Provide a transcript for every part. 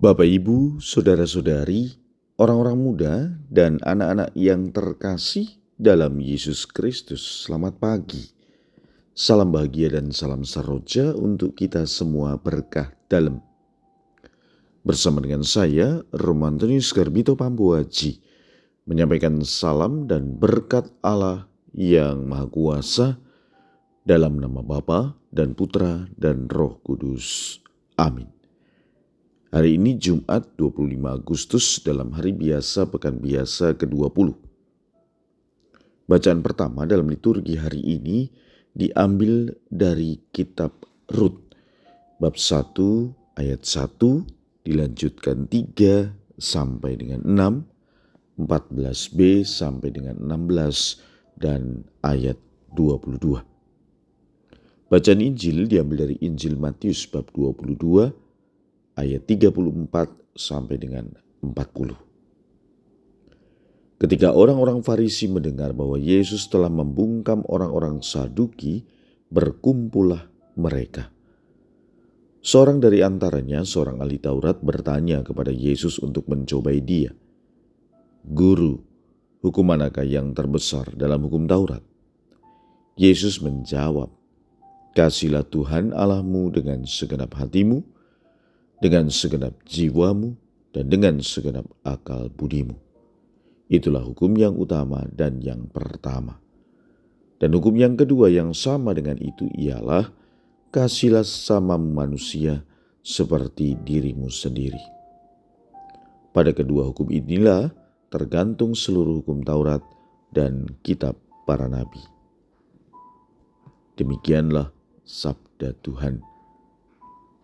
Bapak, Ibu, saudara-saudari, orang-orang muda, dan anak-anak yang terkasih dalam Yesus Kristus, selamat pagi. Salam bahagia dan salam saroja untuk kita semua berkah dalam. Bersama dengan saya, Romantonius Garbito Pambuaji, menyampaikan salam dan berkat Allah yang Maha Kuasa dalam nama Bapa dan Putra dan Roh Kudus. Amin. Hari ini Jumat 25 Agustus dalam hari biasa pekan biasa ke-20. Bacaan pertama dalam liturgi hari ini diambil dari kitab Rut bab 1 ayat 1 dilanjutkan 3 sampai dengan 6, 14b sampai dengan 16 dan ayat 22. Bacaan Injil diambil dari Injil Matius bab 22 ayat 34 sampai dengan 40. Ketika orang-orang Farisi mendengar bahwa Yesus telah membungkam orang-orang Saduki, berkumpullah mereka. Seorang dari antaranya, seorang ahli Taurat, bertanya kepada Yesus untuk mencobai dia. Guru, hukum manakah yang terbesar dalam hukum Taurat? Yesus menjawab, Kasihlah Tuhan Allahmu dengan segenap hatimu, dengan segenap jiwamu dan dengan segenap akal budimu. Itulah hukum yang utama dan yang pertama. Dan hukum yang kedua yang sama dengan itu ialah kasihlah sama manusia seperti dirimu sendiri. Pada kedua hukum inilah tergantung seluruh hukum Taurat dan kitab para nabi. Demikianlah sabda Tuhan.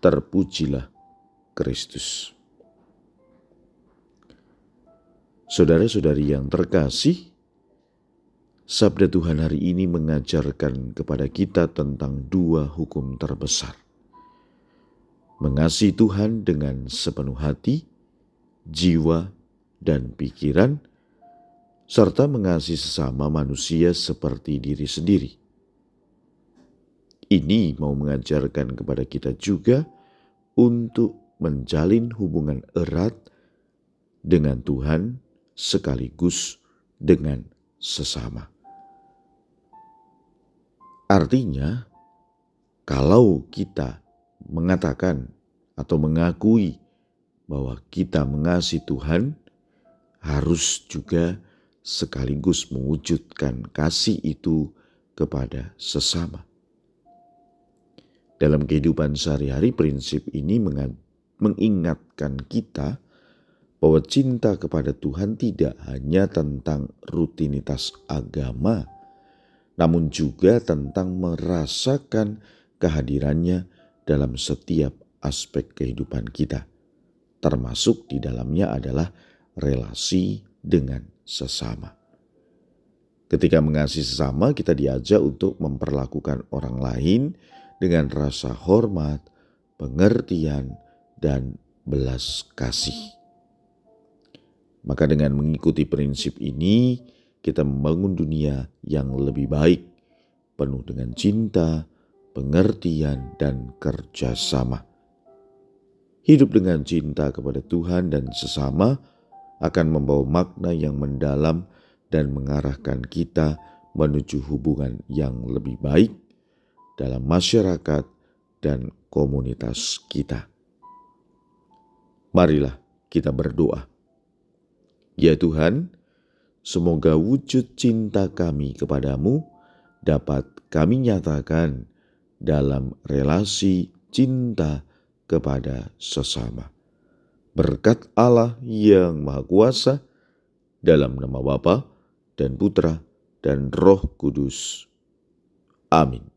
Terpujilah Kristus. Saudara-saudari yang terkasih, Sabda Tuhan hari ini mengajarkan kepada kita tentang dua hukum terbesar. Mengasihi Tuhan dengan sepenuh hati, jiwa, dan pikiran, serta mengasihi sesama manusia seperti diri sendiri. Ini mau mengajarkan kepada kita juga untuk menjalin hubungan erat dengan Tuhan sekaligus dengan sesama. Artinya, kalau kita mengatakan atau mengakui bahwa kita mengasihi Tuhan, harus juga sekaligus mewujudkan kasih itu kepada sesama. Dalam kehidupan sehari-hari, prinsip ini mengingatkan kita bahwa cinta kepada Tuhan tidak hanya tentang rutinitas agama, namun juga tentang merasakan kehadirannya dalam setiap aspek kehidupan kita, termasuk di dalamnya adalah relasi dengan sesama. Ketika mengasihi sesama, kita diajak untuk memperlakukan orang lain dengan rasa hormat, pengertian, dan belas kasih. Maka dengan mengikuti prinsip ini, kita membangun dunia yang lebih baik, penuh dengan cinta, pengertian, dan kerjasama. Hidup dengan cinta kepada Tuhan dan sesama akan membawa makna yang mendalam dan mengarahkan kita menuju hubungan yang lebih baik dalam masyarakat dan komunitas kita. Marilah kita berdoa. Ya Tuhan, semoga wujud cinta kami kepadamu dapat kami nyatakan dalam relasi cinta kepada sesama. Berkat Allah yang Maha Kuasa, dalam nama Bapa dan Putra dan Roh Kudus. Amin.